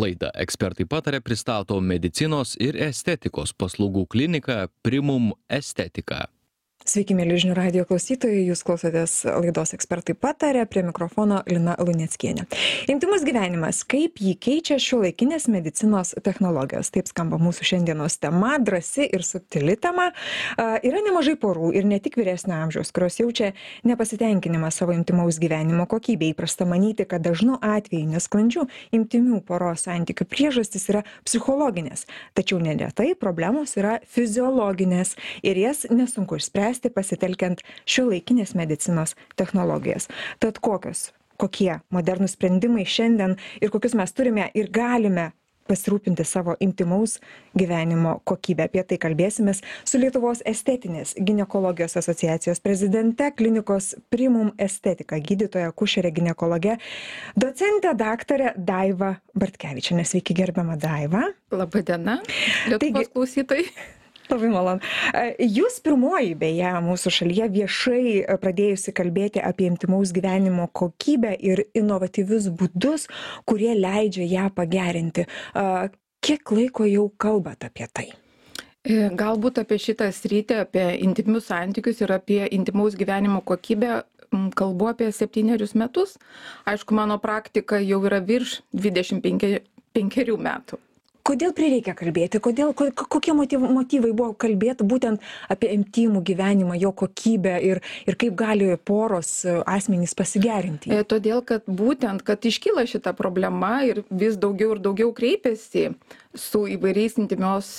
laidą ekspertai pataria pristato medicinos ir estetikos paslaugų klinika primum estetika Sveiki, mėly žinių radio klausytojai, jūs klausotės laidos ekspertai patarė, prie mikrofono Lina Lunieckienė. Intimus gyvenimas, kaip jį keičia šio laikinės medicinos technologijos. Taip skamba mūsų šiandienos tema, drasi ir subtili tema. Yra nemažai porų ir ne tik vyresnio amžiaus, kurios jaučia nepasitenkinimą savo intimaus gyvenimo kokybė. Įprasta manyti, kad dažnu atveju nesklandžių intimių poros santykių priežastys yra psichologinės. Tačiau neretai problemos yra fiziologinės ir jas nesunku išspręsti spręsti pasitelkiant šiuolaikinės medicinos technologijas. Tad kokios, kokie modernūs sprendimai šiandien ir kokius mes turime ir galime pasirūpinti savo intimaus gyvenimo kokybę. Apie tai kalbėsimės su Lietuvos estetinės gynekologijos asociacijos prezidente, klinikos Primum estetika gydytoja kušerė gynekologė, docentė daktarė Daiva Bartkevičia. Sveiki gerbiama Daiva. Labadiena, Lietuvos Taigi, klausytojai labai malonu. Jūs pirmoji beje mūsų šalyje viešai pradėjusi kalbėti apie intymaus gyvenimo kokybę ir inovatyvius būdus kurie leidžia ją pagerinti. Kiek laiko jau kalbat apie tai? E, Galbūt apie šitą sritį, apie intimius santykius ir apie intimaus gyvenimo kokybę kalbu apie septynerius metus. Aišku, mano praktika jau yra virš 25 metų kodėl prireikė kalbėti? Kodėl ko kokie motyv motyvai buvo kalbėt būtent apie intymų gyvenimą jo kokybę ir ir kaip gali poros asmenys pasigerinti? Jį e, todėl kad būtent kad iškyla šita problema ir vis daugiau ir daugiau kreipiasi su įvairiais intymios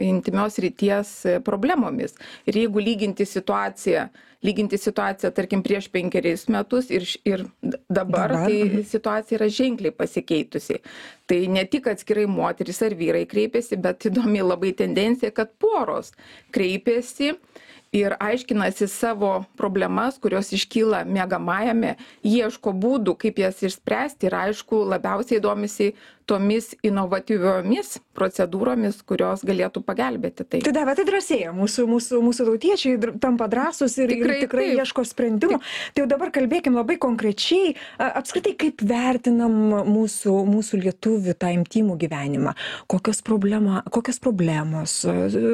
intymios srities problemomis ir jeigu lyginti situaciją lyginti situaciją tarkim prieš penkerius metus ir ir dabar tai mhm. situacija yra ženkliai pasikeitusi tai ne tik atskirai moterys ar vyrai kreipiasi bet įdomi labai tendencija kad poros kreipiasi ir aiškinasi savo problemas kurios iškyla miegamajame ieško būdų kaip jas išspręsti ir aišku labiausiai domisi tomis inovatyviomis procedūromis kurios galėtų pagelbėti tai. Tai daiva tai drąsėja. Mūsų mūsų mūsų tautiečiai tampa drąsūs ir ir tikrai ieško sprendimų tai jau dabar kalbėkim labai konkrečiai apskritai kaip vertinam mūsų mūsų lietuvių tą intymų gyvenimą? Kokios problema kokios problemos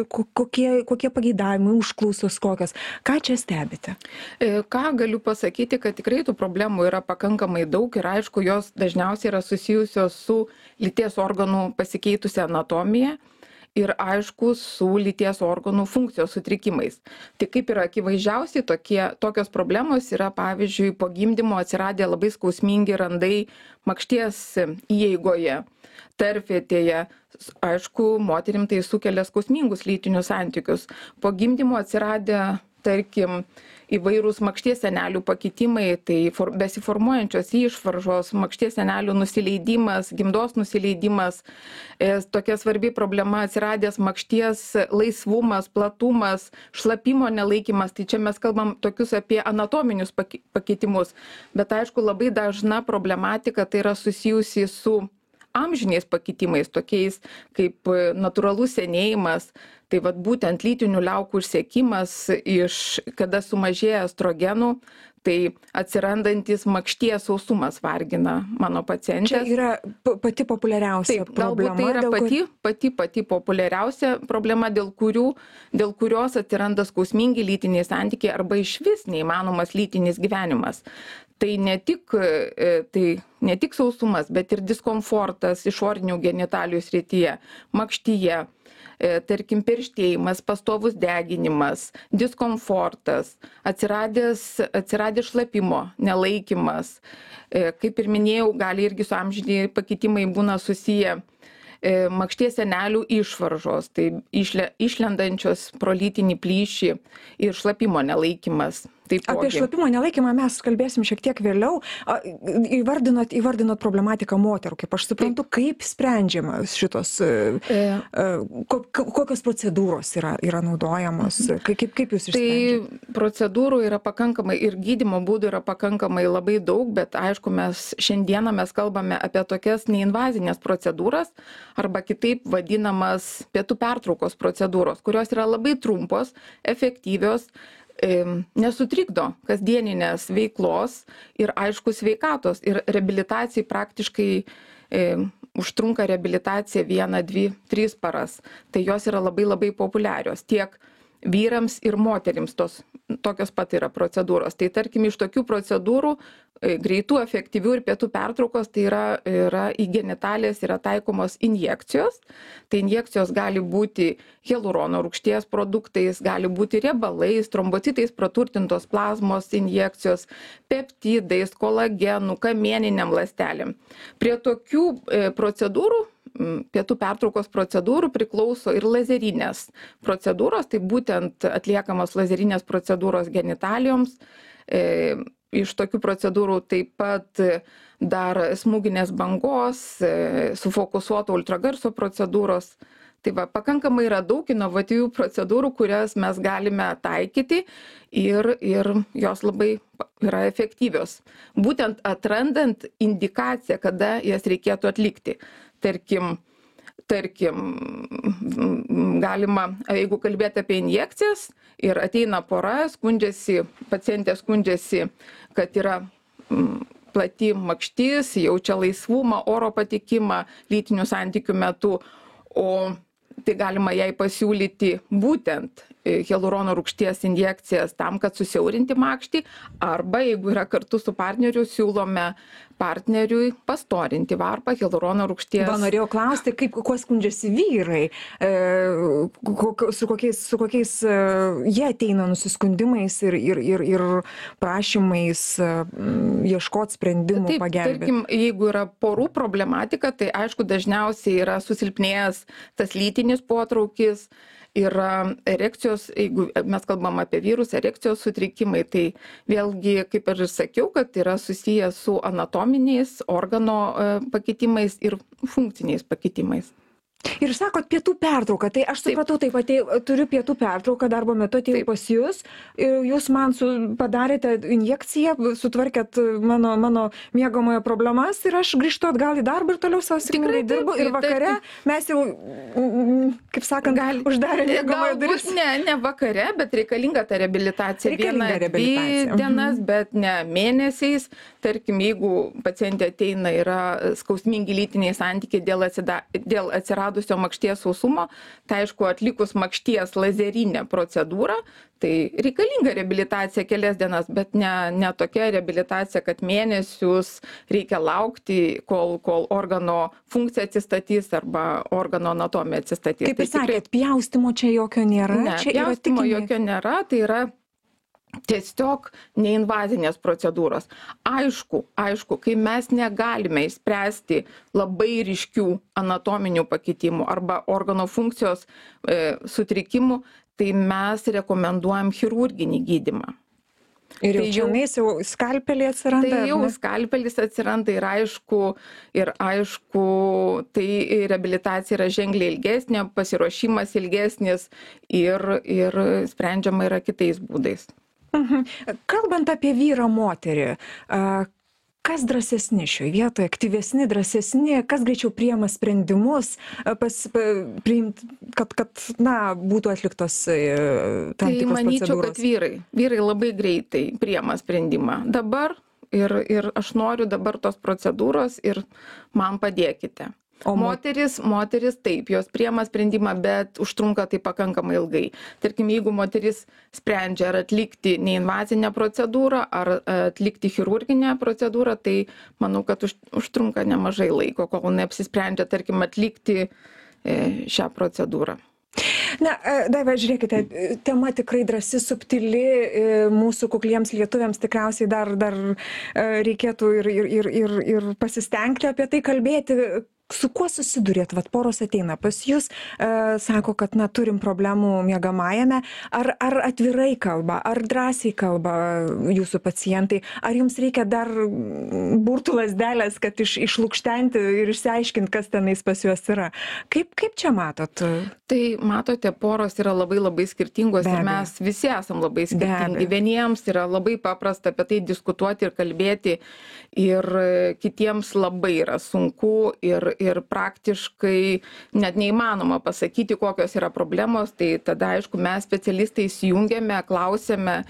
kokie kokie pageidavimai užklausos kokios. Ką čia stebite? E, ką galiu pasakyti kad tikrai tų problemų yra pakankamai daug ir aišku jos dažniausiai yra susijusios su lyties organų pasikeitusia anatomija ir aišku su lyties organų funkcijos sutrikimais. Tai kaip ir akivaizdžiausiai tokie tokios problemos yra pavyzdžiui po gimdymo atsiradę labai skausmingi randai makšties įeigoje tarpvietėje aišku moterim tai sukelia skausmingus lytinius santykius. Po gimdymo atsiradę tarkim įvairūs makšties sienelių pakitimai tai for besiformuojančios išvaržos makšties sienelių nusileidimas gimdos nusileidimas e tokia svarbi problema atsiradęs makšties laisvumas platumas šlapimo nelaikymas. Tai čia mes kalbam tokius apie anatominius paki pakitimus. Bet aišku labai dažna problematika tai yra susijusi su amžiniais pakitimais tokiais kaip natūralus senėjimas tai vat būtent lytinių liaukų išsekimas iš kada sumažėja estrogenų tai atsirandantis makšties sausumas vargina mano pacientes čia yra pati populiariausia taip galbūt tai yra pati pati pati populiariausia problema dėl kurių dėl kurios atsiranda skausmingi lytiniai santykiai arba išvis neįmanomas lytinis gyvenimas. Tai ne tik e, tai ne tik sausumas bet ir diskomfortas išorinių genitalijų srityje makštyje tarkim perštėjimas pastovus deginimas diskomfortas atsiradęs atsiradę šlapimo nelaikymas. E, kaip ir minėjau gali irgi su amžiniai pakitimai būna susiję e, makšties sienelių išvaržos tai išle išlendančios pro lytinį plyšį ir šlapimo nelaikymas Apie šlapimo nelaikymą mes kalbėsim šiek tiek vėliau. Įvardinot, įvardinot problematiką moterų, kaip aš suprantu, kaip sprendžiamas šitos, e, e, kokios procedūros yra, yra naudojamos, mhm. kaip, kaip jūs išsprendžiate? Tai procedūrų yra pakankamai ir gydimo būdų yra pakankamai labai daug, bet aišku, mes šiandieną mes kalbame apie tokias neinvazinės procedūras arba kitaip vadinamas pietų pertraukos procedūros, kurios yra labai trumpos, efektyvios nesutrikdo kasdieninės veiklos ir aišku sveikatos. Ir reabilitacijai praktiškai užtrunka reabilitacija vieną dvi tris paras. Tai jos yra labai labai populiarios. Tiek vyrams ir moterims tos tokios pat yra procedūros. Tai tarkim iš tokių procedūrų e, greitų efektyvių ir pietų pertraukos tai yra yra į genitalijas yra taikomos injekcijos. Tai injekcijos gali būti hialurono rūgšties produktais gali būti riebalais trombocitais praturtintos plazmos injekcijos peptidais kolagenu kamieninėm ląstelėm. Prie tokių e, procedūrų pietų pertraukos procedūrų priklauso ir lazerinės procedūros tai būtent atliekamos lazerinės procedūros genitalijoms. E, iš tokių procedūrų taip pat dar smūginės bangos e, sufokusuoto ultragarso procedūros. Tai va pakankamai yra daug inovatyvių procedūrų kurias mes galime taikyti ir ir jos labai yra efektyvios. Būtent atrandant indikaciją kada jas reikėtų atlikti tarkim tarkim galima jeigu kalbėt apie injekcijas ir ateina pora skundžiasi pacientė skundžiasi kad yra plati makštis jaučia laisvumą oro patekimą lytinių santykių metu o tai galima jai pasiūlyti būtent hialurono rūgšties injekcijas tam kad susiaurinti makštį arba jeigu yra kartu su partneriu siūlome partneriui pastorinti varpą hialurono rūgšties. Va norėjau klausti kaip kuo skundžiasi vyrai e, kok, su kokiais su kokiais e, jie ateina nusiskundimais ir ir ir ir prašymais e, ieškot sprendimų Taip, pagelbėt? tarkim, jeigu yra porų problematika, tai aišku dažniausiai yra susilpnėjęs tas lytinis potraukis, yra erekcijos, jeigu mes kalbam apie vyrus, erekcijos sutrikimai, tai vėlgi, kaip ir sakiau, kad yra susiję su anatominiais organo e, pakitimais ir funkciniais pakitimais. Ir sakot, pietų pertrauka, tai aš supratau, taip, atėjau, turiu pietų pertrauką, darbo metu atėjau pas jūs, ir jūs man su, padarėte injekciją, sutvarkėt mano, mano mėgamojo problemas ir aš grįžtu atgal į darbą ir toliau savo sėkmingai dirbu ir vakare mes jau, mm, kaip sakant, Gali- uždarė mėgamojo Galbūt duris. ne, ne vakare, bet reikalinga ta reabilitacija. Reabilitacija, dvi mhm. dienas, bet ne mėnesiais. Tarkim, jeigu pacientė ateina, yra skausmingi lytiniai santykiai dėl, atsida, dėl atsiradusio makšties sausumo, tai aišku, atlikus makšties lazerinę procedūrą, tai reikalinga reabilitacija kelias dienas, bet ne, ne tokia reabilitacija, kad mėnesius reikia laukti, kol, kol organo funkcija atsistatys arba organo anatomija atsistatys. Kaip ir Tai tikrai- sakėt, pjaustimo čia jokio nėra. Ne, injek- jokio nėra, tai yra tiesiog neinvazinės procedūros. Aišku, aišku, kai mes negalime išspręsti labai ryškių anatominių pakitimų arba organo funkcijos e, sutrikimų, tai mes rekomenduojam chirurginį gydimą. Ir tai jau- čionais jau skalpeliai atsiranda. Tai jau skalpelis atsiranda ir aišku, ir aišku, tai reabilitacija yra ženkliai ilgesnė, pasiruošimas ilgesnis ir, ir sprendžiama yra kitais būdais. Mhm. Kalbant apie vyrą moterį, a, kas drąsesni šioje vietoje, aktyvesni, drąsesni, kas greičiau priema sprendimus, pas, pa, priimt, kad, kad na, būtų atliktos e, tam Tai tikros manyčiau, procedūros. kad vyrai, vyrai labai greitai priema sprendimą. Dabar ir, ir aš noriu dabar tos procedūros ir man padėkite. O mo- moteris, moteris taip, jos priema sprendimą, bet užtrunka tai pakankamai ilgai. Tarkim, jeigu moteris sprendžia ar atlikti neinvazinę procedūrą, ar e, atlikti chirurginę procedūrą, tai manau, kad už, užtrunka nemažai laiko, kol neapsisprendžia, tarkim, atlikti e, šią procedūrą. Na, e, Daiva, žiūrėkite, tema tikrai drąsi, subtili, mūsų kukliems lietuviams tikriausiai dar, dar reikėtų ir, ir, ir, ir, ir pasistengti apie tai kalbėti. Su kuo susidurėt, vat poros ateina pas jūs, e, sako, kad na, turim problemų miegamajame, ar, ar atvirai kalba, ar drąsiai kalba jūsų pacientai, ar jums reikia dar burtų lasdelės, kad iš, išlūkštenti ir išsiaiškinti, kas tenais pas juos yra. Kaip, kaip čia matot? Tai matote, poros yra labai labai skirtingos ir mes visi esam labai skirtingi. Vieniems yra labai paprasta apie tai diskutuoti ir kalbėti ir kitiems labai yra sunku ir, ir praktiškai net neįmanoma pasakyti, kokios yra problemos. Tai tada, aišku, mes specialistai įsijungiame, klausėme,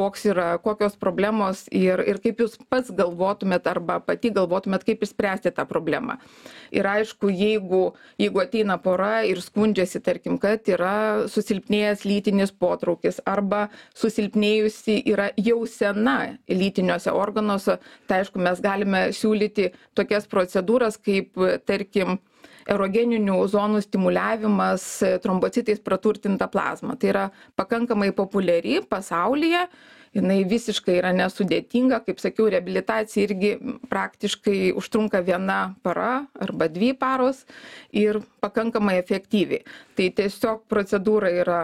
koks yra kokios problemos ir ir kaip jūs pats galvotumėt arba pati galvotumėt kaip išspręsti tą problemą. Ir aišku jeigu jeigu ateina pora ir skundžiasi tarkim kad yra susilpnėjęs lytinis potraukis arba susilpnėjusi yra jausena lytiniuose organuose tai aišku mes galime siūlyti tokias procedūras kaip tarkim erogeninių zonų stimuliavimas trombocitais praturtinta plazma. Tai yra pakankamai populiari pasaulyje jinai visiškai yra nesudėtinga. Kaip sakiau reabilitacija irgi praktiškai užtrunka viena para arba dvi paros ir pakankamai efektyviai tai tiesiog procedūra yra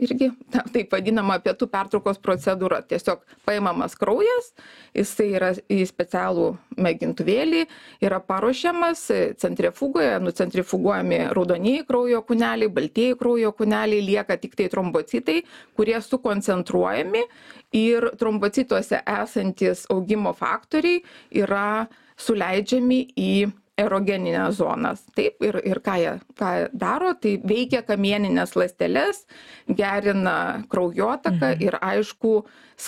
irgi ta taip vadinama pietų pertraukos procedūra. Tiesiog paimamas kraujas jisai yra į specialų mėgintuvėlį yra paruošiamas centrifugoje nucentrifuguojami raudonieji kraujo kūneliai baltieji kraujo kūneliai lieka tiktai trombocitai kurie sukoncentruojami ir trombocituose esantys augimo faktoriai yra suleidžiami į erogenines zonas taip ir ir ką jie ką daro tai veikia kamienines ląsteles gerina kraujotaką ir aišku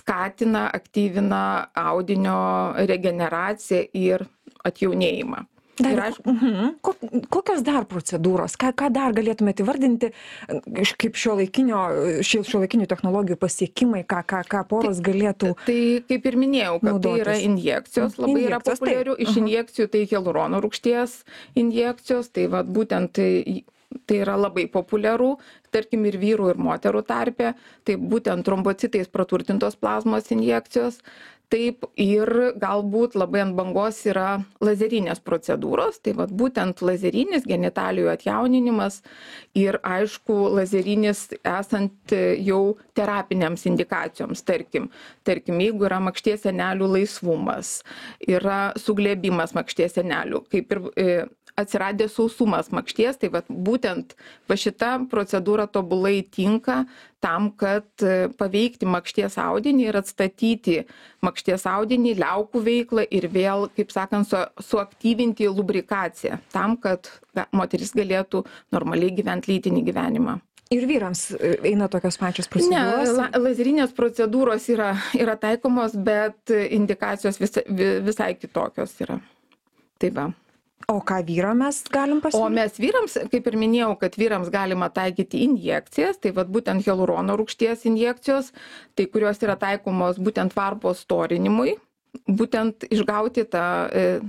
skatina aktyvina audinio regeneraciją ir atjaunėjimą ir Daiva, aišku mhm. Ko, kokios dar procedūros, ką, ką dar galėtumėte įvardinti kaip šio laikinio, šio laikinių technologijų pasiekimai, ką, ką, ką poros galėtų. tai kaip ir minėjau kad tai yra Naudotis. injekcijos labai yra Injekcijos, taip. populiarių iš Aha. injekcijų tai hialurono rūgšties injekcijos tai vat būtent tai tai yra labai populiaru tarkim ir vyrų ir moterų tarpe tai būtent trombocitais praturtintos plazmos injekcijos taip ir galbūt labai ant bangos yra lazerinės procedūros. Tai vat būtent lazerinis genitalijų atjauninimas ir aišku lazerinis esant jau terapinėms indikacijoms tarkim. Tarkim jeigu yra makšties sienelių laisvumas yra suglėbimas makšties sienelių kaip ir e, atsiradęs sausumas makšties tai vat būtent va šita procedūra tobulai tinka tam kad e, paveikti makšties audinį ir atstatyti makšties audinį liaukų veiklą ir vėl kaip sakant su suaktyvinti lubrikaciją tam kad moteris galėtų normaliai gyvent lytinį gyvenimą. Ir vyrams e, eina tokios pačios ne procedūros. la lazerinės procedūros yra yra taikomos bet indikacijos visa vi visai kitokios yra. Tai va O ką vyram mes galim o pasiūlyti? mes vyrams kaip ir minėjau kad vyrams galima taikyti injekcijas tai vat būtent hialurono rūgšties injekcijos tai kurios yra taikomos būtent varpos storinimui būtent išgauti tą e,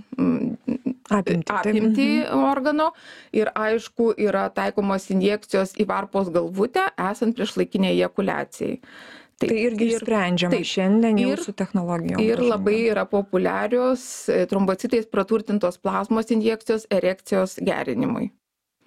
taip. apimtį Mhm. organo ir aišku yra taikomos injekcijos į varpos galvutę esant priešlaikinei ejakuliacijai Tai irgi ir- išsprendžiama šiandien jau su technologijom. ir labai yra populiarios e, trombocitais praturtintos plazmos injekcijos erekcijos gerinimui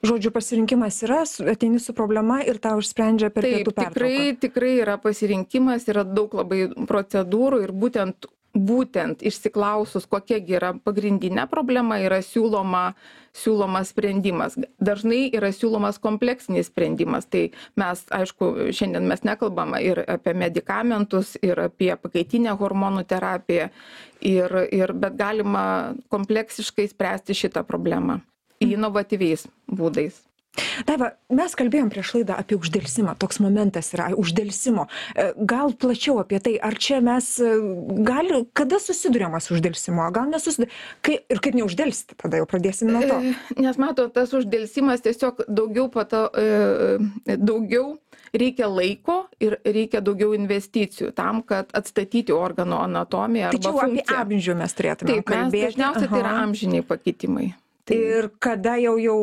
Žodžiu, pasirinkimas yra, su- ateini su problema ir tau išsprendžia per taip pietų pertrauką. tikrai tikrai yra pasirinkimas yra daug labai procedūrų ir būtent būtent išsiklausus kokia yra pagrindinė problema yra siūloma siūlomas sprendimas. Dažnai yra siūlomas kompleksinis sprendimas. Tai mes aišku šiandien mes nekalbam ir apie medikamentus ir apie pakaitinę hormonų terapiją ir ir bet galima kompleksiškai spręsti šitą problemą. Inovatyviais būdais Daiva, mes kalbėjom prieš laidą apie uždėlsimą. Toks momentas yra uždėlsimo. E, Gal plačiau apie tai, ar čia mes e, gali, kada susidurėma su uždėlsimu, o gal nesusidurėma. Ir kaip neuždėlsti, tada jau pradėsim nuo to. E, Nes matot, tas uždėlsimas tiesiog daugiau, pato, daugiau reikia laiko ir reikia daugiau investicijų tam, kad atstatyti organo anatomiją jau apie amžių mes turėtume Taip, mes kalbėti. dažniausiai tai yra Aha. amžiniai pakitimai. Tai Ir kada jau, jau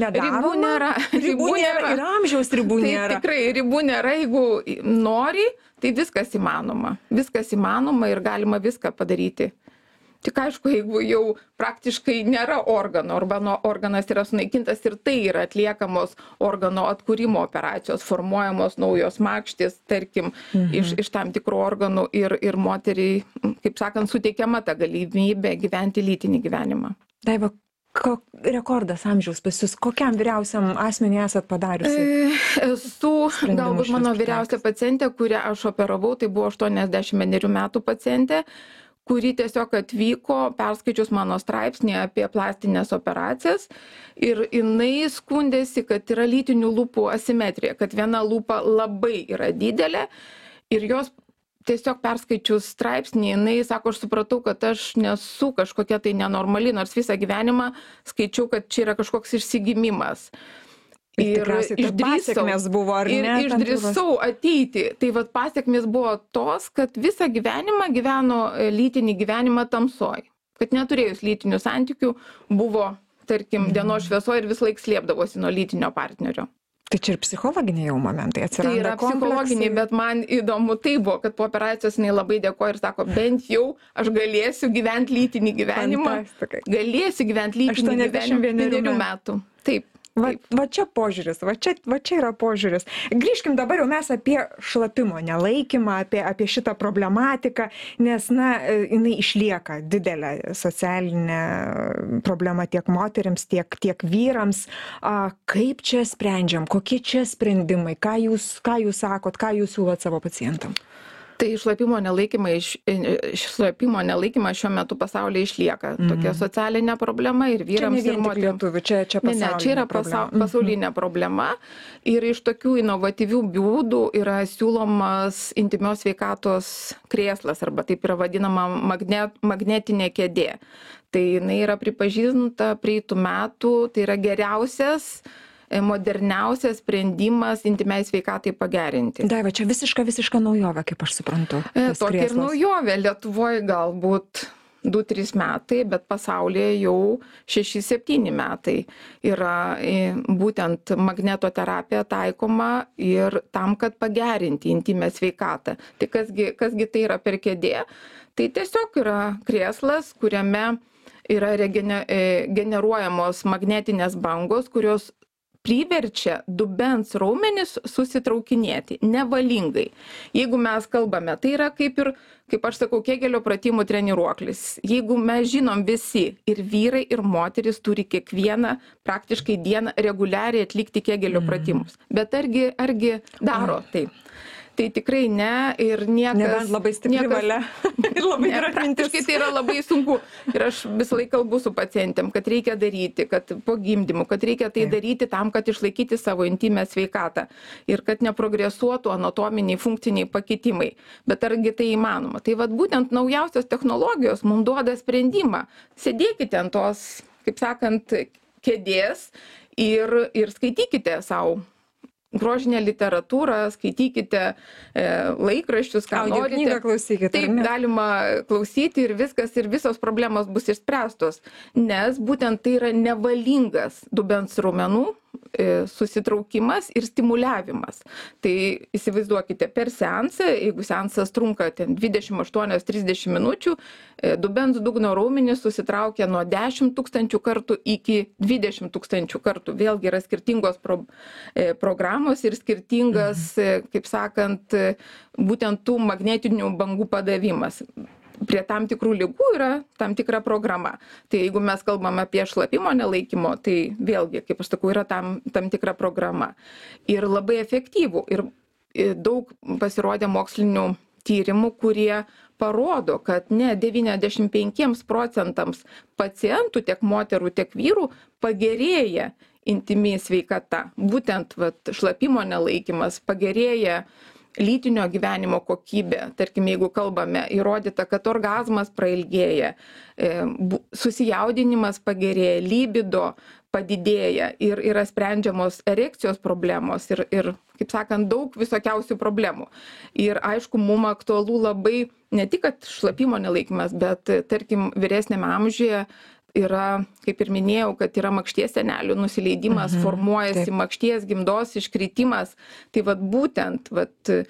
nedaroma? ribų nėra. Ribų nėra. Ir amžiaus ribų Tai nėra. tikrai ribų nėra, jeigu nori, tai viskas įmanoma. Viskas įmanoma ir galima viską padaryti. Tik aišku, jeigu jau praktiškai nėra organo arba nuo organas yra sunaikintas ir tai yra atliekamos organo atkūrimo operacijos, formuojamos naujos makštys, tarkim, mhm. iš, iš tam tikrų organų ir, ir moteriai, kaip sakant, suteikiama ta galimybė gyventi lytinį gyvenimą. Daiva, ko, rekordas amžiaus pas jūs, kokiam vyriausiam asmeniui esat padariusi? E, Esu galbūt mano vyriausia pacientė, kurią aš operavau, tai buvo 81 metų pacientė, kuri tiesiog atvyko, perskaičius mano straipsnį apie plastinės operacijas ir jinai skundėsi, kad yra lytinių lūpų asimetrija, kad viena lūpa labai yra didelė ir jos tiesiog perskaičius straipsnį jinai sako aš supratau kad aš nesu kažkokia tai nenormali nors visą gyvenimą skaičiau kad čia yra kažkoks išsigimimas Ir, ir išdrįsau, buvo, ar ir ne? Ir išdrįsau ateiti. Tai vad pasiekmes buvo tos, kad visą gyvenimą gyveno e, lytinį gyvenimą tamsoj. Kad neturėjus lytinių santykių buvo, tarkim, mhm. dienos šviesoje ir vis laik slėpdavosi nuo lytinio partnerio. Tai čia ir psichologiniai jau momentai atsiranda. Tai yra psichologiniai, bet man įdomu tai buvo, kad po operacijos jinai labai dėkoja ir sako, bent jau aš galėsiu gyventi lytinį gyvenimą. Galėsiu gyventi lytinį gyvenimą. 81 metų. Taip. Va, va čia požiūris, va čia, va čia yra požiūris. Grįžkim dabar jau mes apie šlapimo nelaikymą, apie, apie šitą problematiką, nes, na, jinai išlieka didelė socialinė problema tiek moteriams, tiek, tiek vyrams. A, kaip čia sprendžiam, kokie čia sprendimai, ką jūs, ką jūs sakot, ką jūs siūlot savo pacientam? Tai šlapimo nelaikymą iš šlapimo nelaikymas šiuo metu pasaulyje išlieka. Tokia mhm. socialinė problema ir vyrams ir moterims. čia čia ne ne čia yra pasau pasaulinė mhm. problema. Ir iš tokių inovatyvių būdų yra siūlomas intymios sveikatos krėslas arba taip yra vadinama magne magnetinė kėdė. Tai jinai yra pripažinta praeitų metų tai yra geriausias moderniausias sprendimas intymiai sveikatai pagerinti. Daiva, čia visiška, visiška naujovė, kaip aš suprantu. E, tokia ir naujovė. Lietuvoje galbūt 2-3 metai, bet pasaulyje jau 6-7 metai yra e, būtent magnetoterapija taikoma ir tam, kad pagerinti intimę sveikatą. Tai kasgi, kasgi tai yra per kėdė? Tai tiesiog yra krėslas, kuriame yra regene, generuojamos magnetinės bangos, kurios priverčia dubens raumenis susitraukinėti nevalingai. Jeigu mes kalbame tai yra kaip ir kaip aš sakau kėgelio pratimų treniruoklis. Jeigu mes žinom visi ir vyrai ir moterys turi kiekvieną praktiškai dieną reguliariai atlikti kėgelio mhm. pratimus. Bet argi argi daro tai tai tikrai ne ir niekas. Nebent labai stipri niekas, valia. ir labai ne, praktiškai tai yra labai sunku. Ir aš visą laiką kalbu su pacientėm, kad reikia daryti, kad po gimdymų, kad reikia tai daryti tam, kad išlaikyti savo intimę sveikatą ir kad neprogresuotų anatominiai, funkciniai pakitimai. Bet argi tai įmanoma? Tai vad būtent naujausios technologijos mums duoda sprendimą. Sėdėkite ant tos, kaip sakant, kėdės ir, ir skaitykite savo grožinę literatūrą, skaitykite e, laikraščius, ką Audio norite. Knygą klausykite. Taip, galima klausyti ir viskas, ir visos problemos bus išspręstos, nes būtent tai yra nevalingas dubens raumenų E, susitraukimas ir stimuliavimas. Tai įsivaizduokite, per seansą, jeigu seansas trunka 28-30 minučių, e, dubens dugno raumenis susitraukia nuo 10 tūkstančių kartų iki 20 tūkstančių kartų. Vėlgi yra skirtingos pro, e, programos ir skirtingas, mhm. kaip sakant, būtent tų magnetinių bangų padavimas prie tam tikrų ligų yra tam tikra programa. Tai jeigu mes kalbam apie šlapimo nelaikymo tai vėlgi kaip aš sakau yra tam tam tikra programa. Ir labai efektyvu ir daug pasirodė mokslinių tyrimų kurie parodo kad net devyniasdešim penkiems procentams pacientų tiek moterų tiek vyrų pagerėja intymi sveikata. Būtent vat šlapimo nelaikymas pagerėja lytinio gyvenimo kokybė tarkim jeigu kalbame įrodyta kad orgazmas prailgėja e, susijaudinimas pagerėja libido padidėja ir yra sprendžiamos erekcijos problemos ir ir kaip sakant daug visokiausių problemų. Ir aišku mum aktualu labai ne tik kad šlapimo nelaikymas bet tarkim vyresniame amžiuje yra kaip ir minėjau kad yra makšties sienelių nusileidimas mhm. formuojasi makšties gimdos iškritimas tai vat būtent vat e,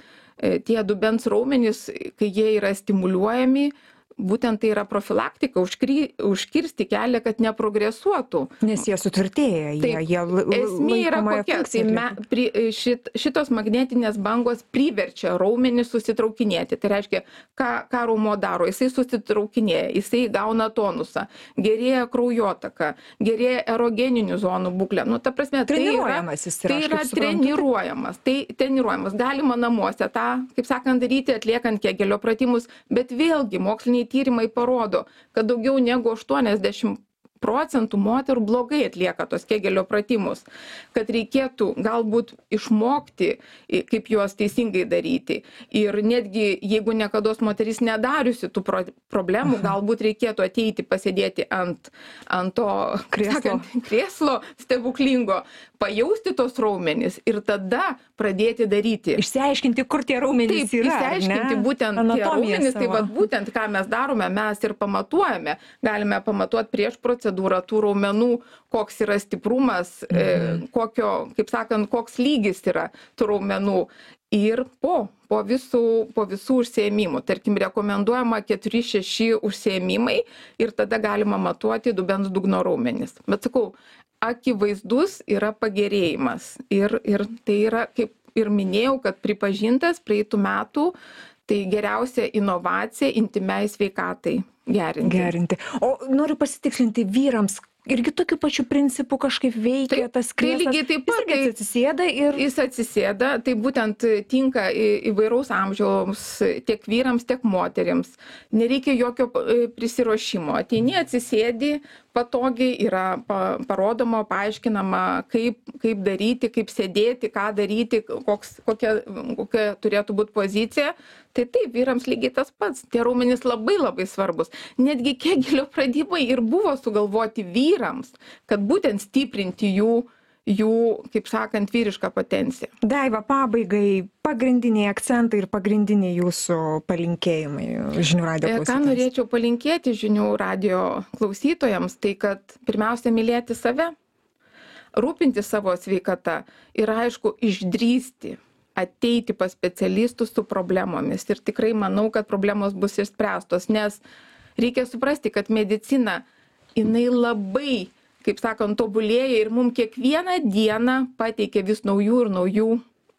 tie dubens raumenys kai jie yra stimuliuojami būtent tai yra profilaktika užkry užkirsti kelią kad neprogresuotų. Nes jie sutvirtėja jie jie esmė yra kokia? Tai me pri šit šitos magnetinės bangos priverčia raumenį susitraukinėti. Tai reiškia ką ką raumuo daro? Jisai susitraukinėja jisai gauna tonusą gerėja kraujotaka gerėja erogeninių zonų būklė. Nu ta prasme tai yra tai yra treniruojamas. Tai treniruojamas. Galima namuose tą kaip sakant daryti atliekant kėgelio pratimus bet vėlgi moksliniai tyrimai parodo kad daugiau negu aštuoniasdešim procentų moterų blogai atlieka tos kegelio pratimus kad reikėtų galbūt išmokti kaip juos teisingai daryti ir netgi jeigu niekados moteris nedariusi tų pro problemų galbūt reikėtų ateiti pasėdėti ant ant to Krėslo. sakant, krėslo stebuklingo pajausti tos raumenis ir tada pradėti daryti Išsiaiškinti, kur tie raumenys Taip, yra. išsiaiškinti ne? būtent tie Anatomiją raumenys, tai savo. vat būtent ką mes darome, mes ir pamatuojame. Galime pamatuoti prieš procedūrą tų raumenų, koks yra stiprumas, e, Mhm. kokio, kaip sakant, koks lygis yra tų raumenų. Ir po, po, visų, po visų užsiemimų, tarkim, rekomenduojama 4-6 užsiemimai ir tada galima matuoti dubens dugno raumenis. Bet sakau, akivaizdus yra pagerėjimas. Ir, ir tai yra, kaip ir minėjau, kad pripažintas praeitų metų, tai geriausia inovacija intimiai sveikatai gerinti. Gerinti. O noriu pasitikslinti vyrams. Irgi tokiu pačiu principu kažkaip veikia Taip, tas tai krėslas. lygiai taip Jis pat, irgi tai- atsisėda ir Jis atsisėda, tai būtent tinka į- įvairaus amžiaus tiek vyrams, tiek moteriams. Nereikia jokio e, prisiruošimo. Ateini, atsisėdi, patogiai yra pa, parodoma, paaiškinama, kaip, kaip daryti, kaip sėdėti, ką daryti, koks, kokia, kokia turėtų būti pozicija. Tai taip, vyrams lygiai tas pats. Tie raumenys labai labai svarbus. Netgi kegelio pradimai ir buvo sugalvoti vyrams, kad būtent stiprinti jų jų, kaip sakant, vyrišką potenciją. Daiva, pabaigai pagrindiniai akcentai ir pagrindiniai jūsų palinkėjimai žinių radio. E, Ką klausytojams. norėčiau palinkėti žinių radio klausytojams, tai kad pirmiausia mylėti save, rūpinti savo sveikata ir aišku, išdrysti ateiti pas specialistus su problemomis. Ir tikrai manau, kad problemos bus išspręstos, nes reikia suprasti, kad medicina, jinai labai, kaip sakant, tobulėja ir mums kiekvieną dieną pateikia vis naujų ir naujų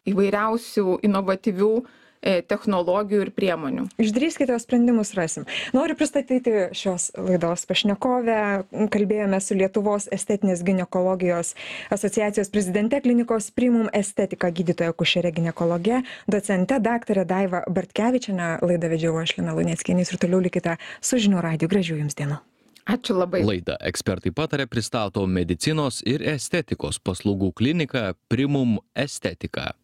įvairiausių inovatyvių e, technologijų ir priemonių. Išdrįskite, sprendimus rasim. Noriu pristatyti šios laidos pašnekovę. Kalbėjome su Lietuvos estetinės gynekologijos asociacijos prezidente klinikos Primum estetika gydytoja kušerė gynekologė, docente daktarė Daiva Bartkevičiane. Laidą vedžiau aš Lina Luneckienė ir toliau likite su žinių radiju. Gražių jums dienų. Ačiū labai. Laidą ekspertai patarė pristato medicinos ir estetikos paslaugų klinika Primum Estetika.